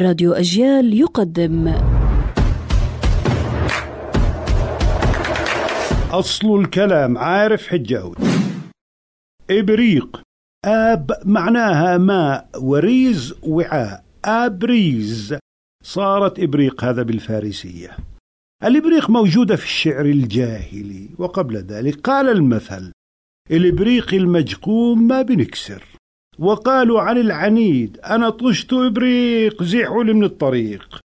راديو أجيال يقدم. أصل الكلام عارف حجاوي إبريق آب معناها ماء وريز وعاء. آبريز. صارت إبريق هذا بالفارسية. الإبريق موجودة في الشعر الجاهلي وقبل ذلك قال المثل الإبريق المجقوم ما بنكسر. وقالوا عن العنيد أنا طشت إبريق زيحوا لي من الطريق.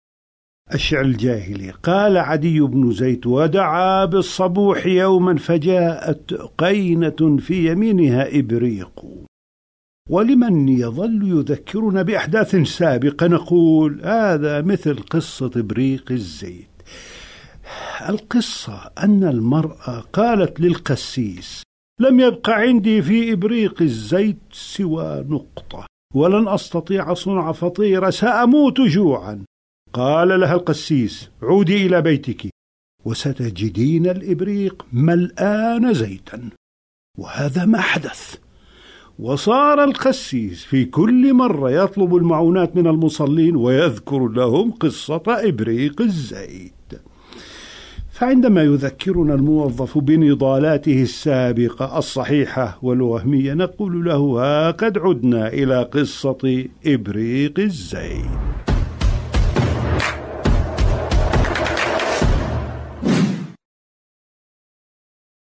الشعر الجاهلي قال عدي بن زيد ودعا بالصبوح يوما فجاءت قينة في يمينها إبريق. ولمن يظل يذكرنا بأحداث سابقة؟ نقول هذا مثل قصة إبريق الزيت. القصة أن المرأة قالت للقسيس لم يبق عندي في إبريق الزيت سوى نقطة ولن أستطيع صنع فطيرة سأموت جوعا. قال لها القسيس عودي إلى بيتك. وستجدين الإبريق ملآن زيتا. وهذا ما حدث. وصار القسيس في كل مرة يطلب المعونات من المصلين ويذكر لهم قصة إبريق الزيت. فعندما يذكرنا الموظف بنضالاته السابقة الصحيحة والوهمية نقول له ها قد عدنا إلى قصة إبريق الزيت.